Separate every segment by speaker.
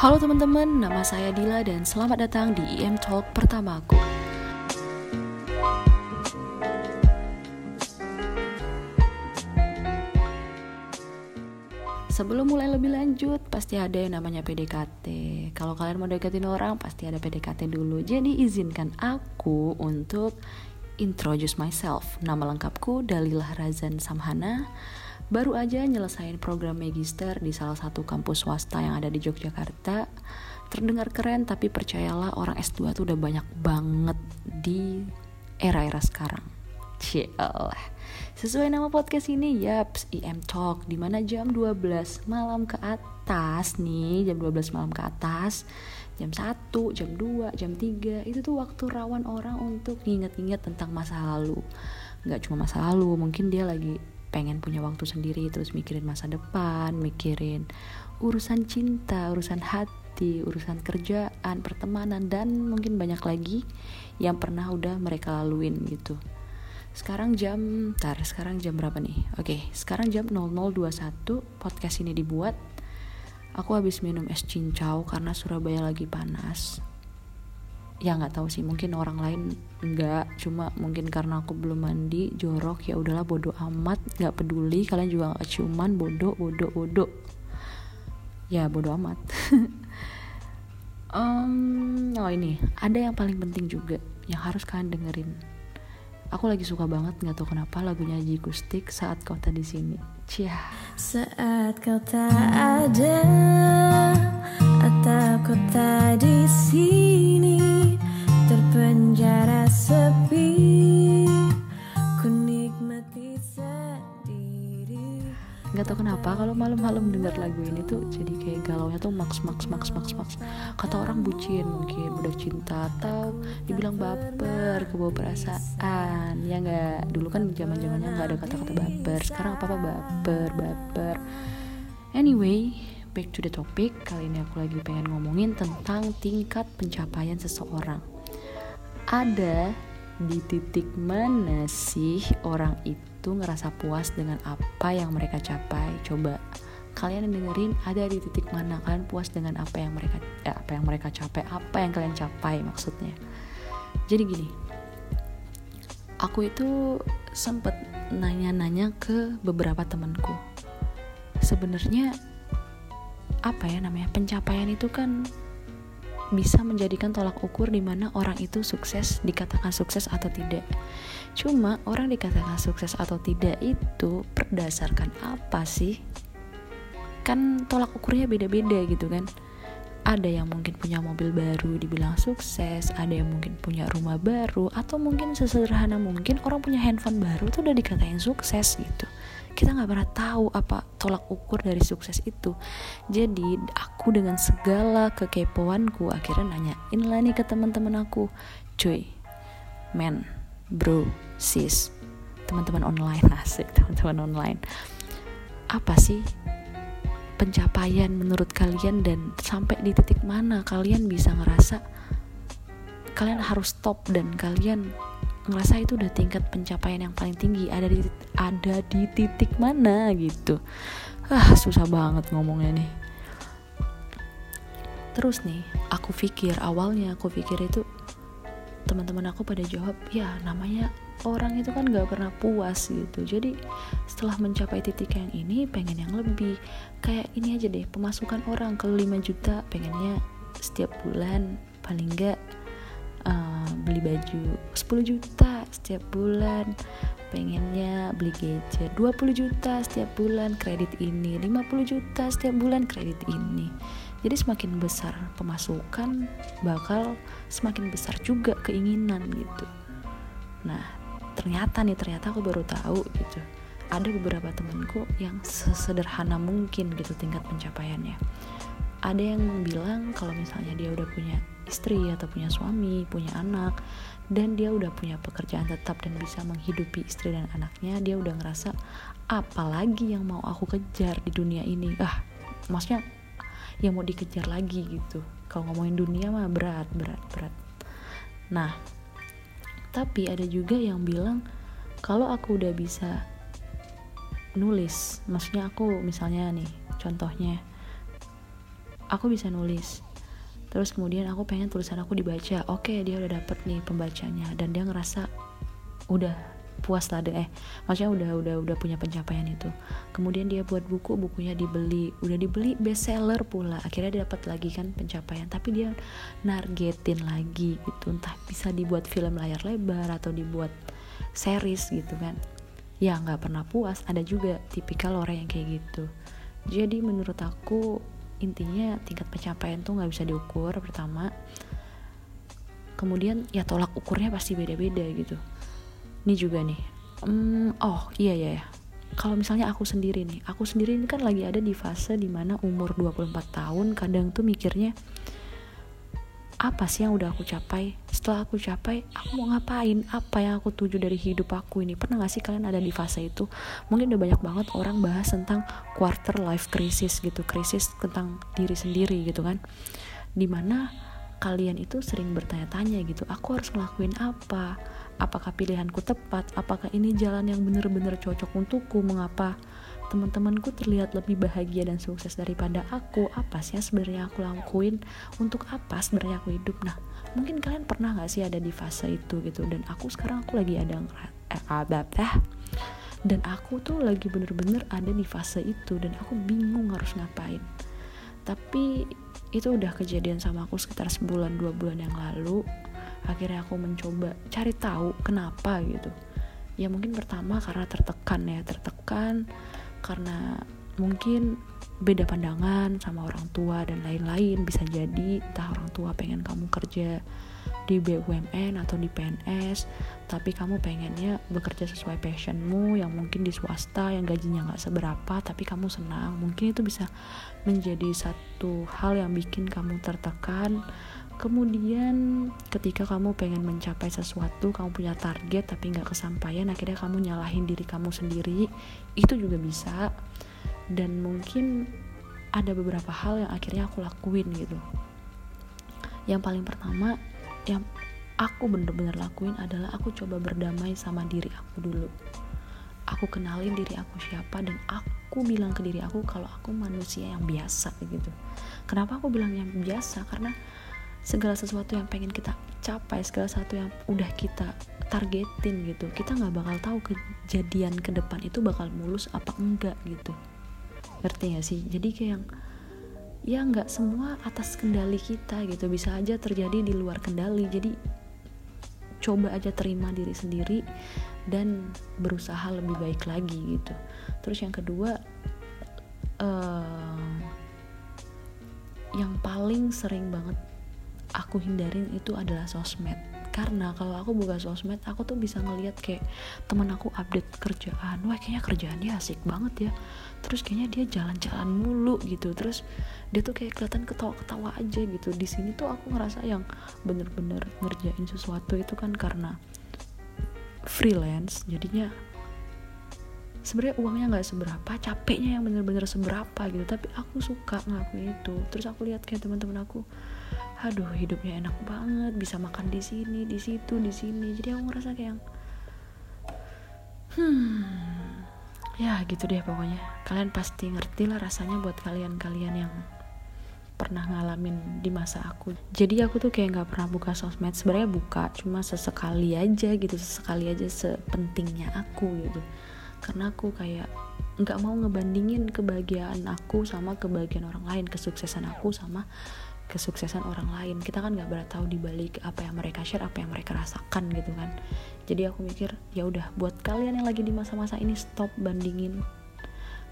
Speaker 1: Halo teman-teman, nama saya Dila dan selamat datang di IM Talk pertamaku. Sebelum mulai lebih lanjut, pasti ada yang namanya PDKT. Kalau kalian mau deketin orang, pasti ada PDKT dulu. Jadi izinkan aku untuk introduce myself. Nama lengkapku Dalilah Razan Samhana baru aja nyelesain program magister di salah satu kampus swasta yang ada di Yogyakarta. Terdengar keren tapi percayalah orang S2 tuh udah banyak banget di era-era sekarang. Cielah. Sesuai nama podcast ini, yaps, IM Talk, di mana jam 12 malam ke atas nih, jam 12 malam ke atas, jam 1, jam 2, jam 3, itu tuh waktu rawan orang untuk nginget-nginget tentang masa lalu. Gak cuma masa lalu, mungkin dia lagi pengen punya waktu sendiri terus mikirin masa depan mikirin urusan cinta urusan hati urusan kerjaan pertemanan dan mungkin banyak lagi yang pernah udah mereka laluin gitu. Sekarang jam tar sekarang jam berapa nih? Oke sekarang jam 0021 podcast ini dibuat. Aku habis minum es cincau karena Surabaya lagi panas ya nggak tahu sih mungkin orang lain nggak. Cuma mungkin karena aku belum mandi jorok ya udahlah bodoh amat. Nggak peduli kalian juga nggak cuman bodoh bodoh bodoh ya bodoh amat. Um, oh ini ada yang paling penting juga yang harus kalian dengerin. Aku lagi suka banget nggak tahu kenapa lagunya Jikustik saat kau tak di sini. Cia.
Speaker 2: Saat kau tak ada atau kau tak di sini terpenjara sepi. Ku nikmati sendiri.
Speaker 1: Nggak tahu kenapa kalau malam-malam dengar lagu ini tuh jadi kayak galaunya tuh maks maks maks maks maks. Kata orang bucin mungkin udah cinta atau dibilang baper kebawa perasaan ya nggak? Dulu kan zaman zamannya nggak ada kata-kata baper sekarang apa apa baper baper. Anyway back to the topic. Kali ini aku lagi pengen ngomongin tentang tingkat pencapaian seseorang ada di titik mana sih orang itu ngerasa puas dengan apa yang mereka capai? Coba kalian dengerin ada di titik mana kalian puas dengan apa yang mereka eh, apa yang mereka capai? Apa yang kalian capai maksudnya? Jadi gini aku itu sempet nanya-nanya ke beberapa temanku. Sebenarnya apa ya namanya pencapaian itu kan bisa menjadikan tolak ukur di mana orang itu sukses dikatakan sukses atau tidak. Cuma orang dikatakan sukses atau tidak itu berdasarkan apa sih? Kan tolak ukurnya beda-beda gitu kan. Ada yang mungkin punya mobil baru dibilang sukses, ada yang mungkin punya rumah baru, atau mungkin sesederhana mungkin orang punya handphone baru tuh udah dikatain sukses gitu kita nggak pernah tahu apa tolak ukur dari sukses itu. Jadi aku dengan segala kekepoanku akhirnya nanyain lah nih ke teman-teman aku. Cuy men bro sis teman-teman online asik teman-teman online. Apa sih pencapaian menurut kalian dan sampai di titik mana kalian bisa ngerasa kalian harus stop dan kalian ngerasa itu udah tingkat pencapaian yang paling tinggi ada di ada di titik mana gitu. Ah susah banget ngomongnya nih. Terus nih aku pikir awalnya aku pikir itu teman-teman aku pada jawab ya namanya orang itu kan gak pernah puas gitu. Jadi setelah mencapai titik yang ini pengen yang lebih. Kayak ini aja deh pemasukan orang ke 5 juta pengennya setiap bulan paling gak beli baju 10 juta setiap bulan pengennya beli gadget 20 juta setiap bulan kredit ini 50 juta setiap bulan kredit ini. Jadi semakin besar pemasukan bakal semakin besar juga keinginan gitu. Nah ternyata nih ternyata aku baru tahu gitu. Ada beberapa temanku yang sesederhana mungkin gitu tingkat pencapaiannya ada yang bilang kalau misalnya dia udah punya istri atau punya suami, punya anak, dan dia udah punya pekerjaan tetap dan bisa menghidupi istri dan anaknya, dia udah ngerasa apalagi yang mau aku kejar di dunia ini. Ah, maksudnya yang mau dikejar lagi gitu. Kalau ngomongin dunia mah berat, berat, berat. Nah, tapi ada juga yang bilang kalau aku udah bisa nulis, maksudnya aku misalnya nih, contohnya aku bisa nulis. Terus kemudian aku pengen tulisan aku dibaca. Oke dia udah dapet nih pembacanya dan dia ngerasa udah puas lah deh. Eh maksudnya udah udah udah punya pencapaian itu. Kemudian dia buat buku bukunya dibeli. Udah dibeli bestseller pula. Akhirnya dia dapat lagi kan pencapaian. Tapi dia nargetin lagi gitu. Entah bisa dibuat film layar lebar atau dibuat series gitu kan. Ya nggak pernah puas. Ada juga tipikal orang yang kayak gitu. Jadi menurut aku intinya tingkat pencapaian tuh nggak bisa diukur pertama. Kemudian ya tolak ukurnya pasti beda-beda gitu. Ini juga nih hmm, oh iya iya ya kalau misalnya aku sendiri nih aku sendiri ini kan lagi ada di fase di mana umur 24 tahun kadang tuh mikirnya apa sih yang udah aku capai? Setelah aku capai aku mau ngapain? Apa yang aku tuju dari hidup aku ini? Pernah gak sih kalian ada di fase itu? Mungkin udah banyak banget orang bahas tentang quarter life crisis gitu krisis tentang diri sendiri gitu kan. Di mana kalian itu sering bertanya-tanya gitu aku harus ngelakuin apa? Apakah pilihanku tepat? Apakah ini jalan yang benar-benar cocok untukku? Mengapa teman-temanku terlihat lebih bahagia dan sukses daripada aku. Apa sih yang sebenarnya aku lakuin? Untuk apa sebenarnya aku hidup? Nah mungkin kalian pernah nggak sih ada di fase itu gitu? Dan aku sekarang aku lagi ada eh, eh, dan aku tuh lagi bener-bener ada di fase itu dan aku bingung harus ngapain. Tapi itu udah kejadian sama aku sekitar sebulan dua bulan yang lalu. Akhirnya aku mencoba cari tahu kenapa gitu. Ya mungkin pertama karena tertekan ya tertekan karena mungkin beda pandangan sama orang tua dan lain-lain. Bisa jadi entah orang tua pengen kamu kerja di BUMN atau di PNS tapi kamu pengennya bekerja sesuai passionmu yang mungkin di swasta yang gajinya nggak seberapa tapi kamu senang. Mungkin itu bisa menjadi satu hal yang bikin kamu tertekan kemudian ketika kamu pengen mencapai sesuatu kamu punya target tapi nggak kesampaian akhirnya kamu nyalahin diri kamu sendiri. Itu juga bisa. Dan mungkin ada beberapa hal yang akhirnya aku lakuin gitu. Yang paling pertama yang aku bener-bener lakuin adalah aku coba berdamai sama diri aku dulu. Aku kenalin diri aku siapa dan aku bilang ke diri aku kalau aku manusia yang biasa gitu. Kenapa aku bilang yang biasa? Karena segala sesuatu yang pengen kita capai segala sesuatu yang udah kita targetin gitu. Kita nggak bakal tahu kejadian ke depan itu bakal mulus apa enggak gitu. Ngerti gak sih? Jadi kayak yang ya nggak semua atas kendali kita gitu. Bisa aja terjadi di luar kendali. Jadi coba aja terima diri sendiri dan berusaha lebih baik lagi gitu. Terus yang kedua uh, yang paling sering banget aku hindarin itu adalah sosmed. Karena kalau aku buka sosmed aku tuh bisa ngeliat kayak temen aku update kerjaan. Wah kayaknya kerjaan dia asik banget ya. Terus kayaknya dia jalan-jalan mulu gitu. Terus dia tuh kayak kelihatan ketawa-ketawa aja gitu. Di sini tuh aku ngerasa yang bener-bener ngerjain sesuatu itu kan karena freelance. Jadinya sebenarnya uangnya nggak seberapa capeknya yang bener-bener seberapa gitu. Tapi aku suka ngelakuin itu. Terus aku lihat kayak teman-teman aku aduh hidupnya enak banget bisa makan di sini di situ di sini. Jadi aku ngerasa kayak hmm ya gitu deh pokoknya. Kalian pasti ngerti lah rasanya buat kalian-kalian yang pernah ngalamin di masa aku. Jadi aku tuh kayak nggak pernah buka sosmed. Sebenarnya buka cuma sesekali aja gitu sesekali aja sepentingnya aku gitu. Karena aku kayak nggak mau ngebandingin kebahagiaan aku sama kebahagiaan orang lain kesuksesan aku sama kesuksesan orang lain. Kita kan nggak pernah tahu dibalik apa yang mereka share apa yang mereka rasakan gitu kan. Jadi aku mikir ya udah buat kalian yang lagi di masa-masa ini stop bandingin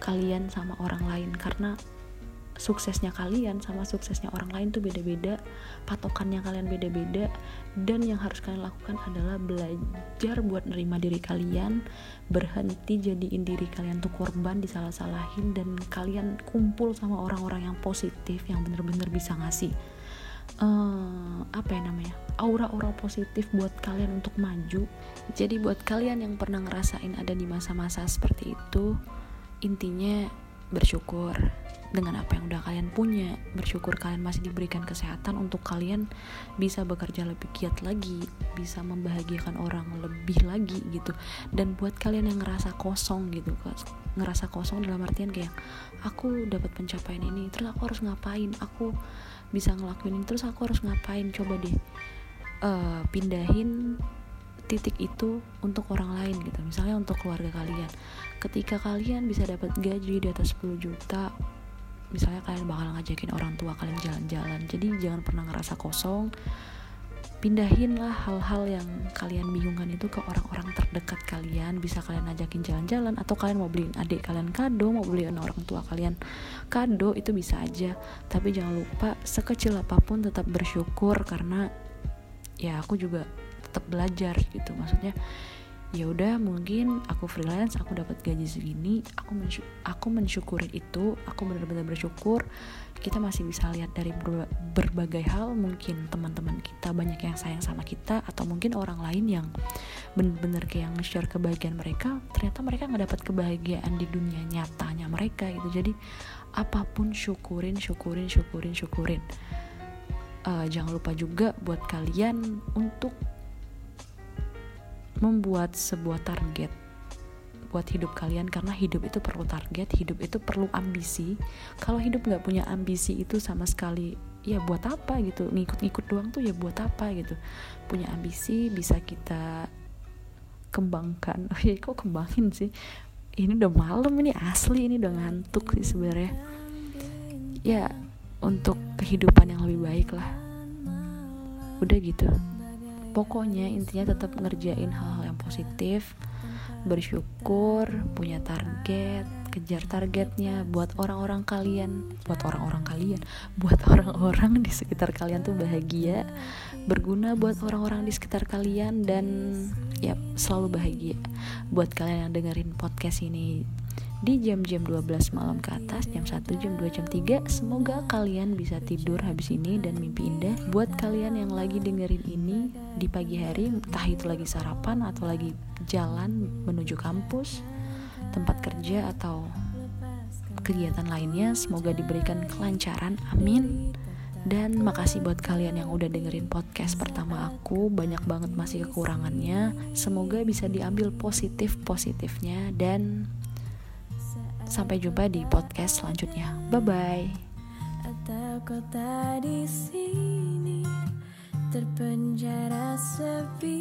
Speaker 1: kalian sama orang lain. Karena suksesnya kalian sama suksesnya orang lain tuh beda-beda patokannya kalian beda-beda dan yang harus kalian lakukan adalah belajar buat nerima diri kalian berhenti jadiin diri kalian tuh korban disalah-salahin dan kalian kumpul sama orang-orang yang positif yang bener-bener bisa ngasih uh, apa ya namanya aura-aura positif buat kalian untuk maju. Jadi buat kalian yang pernah ngerasain ada di masa-masa seperti itu intinya bersyukur dengan apa yang udah kalian punya. Bersyukur kalian masih diberikan kesehatan untuk kalian bisa bekerja lebih giat lagi bisa membahagiakan orang lebih lagi gitu. Dan buat kalian yang ngerasa kosong gitu ngerasa kosong dalam artian kayak aku dapat pencapaian ini terus aku harus ngapain? Aku bisa ngelakuin ini terus aku harus ngapain? Coba deh uh, pindahin titik itu untuk orang lain gitu. Misalnya untuk keluarga kalian. Ketika kalian bisa dapat gaji di atas 10 juta misalnya kalian bakal ngajakin orang tua kalian jalan-jalan. Jadi jangan pernah ngerasa kosong. Pindahin lah hal-hal yang kalian bingungkan itu ke orang-orang terdekat kalian. Bisa kalian ajakin jalan-jalan atau kalian mau beliin adik kalian kado mau beliin orang tua kalian kado itu bisa aja. Tapi jangan lupa sekecil apa pun tetap bersyukur karena ya aku juga tetap belajar gitu. Maksudnya ya udah mungkin aku freelance aku dapat gaji segini aku mensyuk aku mensyukuri itu aku benar-benar bersyukur. Kita masih bisa lihat dari ber berbagai hal mungkin teman-teman kita banyak yang sayang sama kita atau mungkin orang lain yang benar-benar kayak yang share kebahagiaan mereka ternyata mereka nggak dapat kebahagiaan di dunia nyatanya mereka gitu. Jadi apa pun syukurin syukurin syukurin syukurin. Uh, jangan lupa juga buat kalian untuk membuat sebuah target buat hidup kalian karena hidup itu perlu target hidup itu perlu ambisi. Kalau hidup nggak punya ambisi itu sama sekali ya buat apa gitu? Ngikut-ngikut doang tuh ya buat apa gitu? Punya ambisi bisa kita kembangkan. Oh ya kok kembangin sih? Ini udah malam ini asli ini udah ngantuk sih sebenarnya. Ya untuk kehidupan yang lebih baik lah. Udah gitu pokoknya intinya tetap ngerjain hal-hal yang positif bersyukur punya target kejar targetnya buat orang-orang kalian. Buat orang-orang kalian? Buat orang-orang di sekitar kalian tuh bahagia berguna buat orang-orang di sekitar kalian dan ya selalu bahagia. Buat kalian yang dengerin podcast ini di jam-jam 12 malam ke atas jam 1 jam 2 jam 3 semoga kalian bisa tidur habis ini dan mimpi indah. Buat kalian yang lagi dengerin ini di pagi hari entah itu lagi sarapan atau lagi jalan menuju kampus tempat kerja atau kegiatan lainnya semoga diberikan kelancaran. Amin. Dan makasih buat kalian yang udah dengerin podcast pertama aku. Banyak banget masih kekurangannya. Semoga bisa diambil positif positifnya dan Sampai jumpa di podcast selanjutnya. Bye bye.
Speaker 2: Kota di sini terpenjara sepi,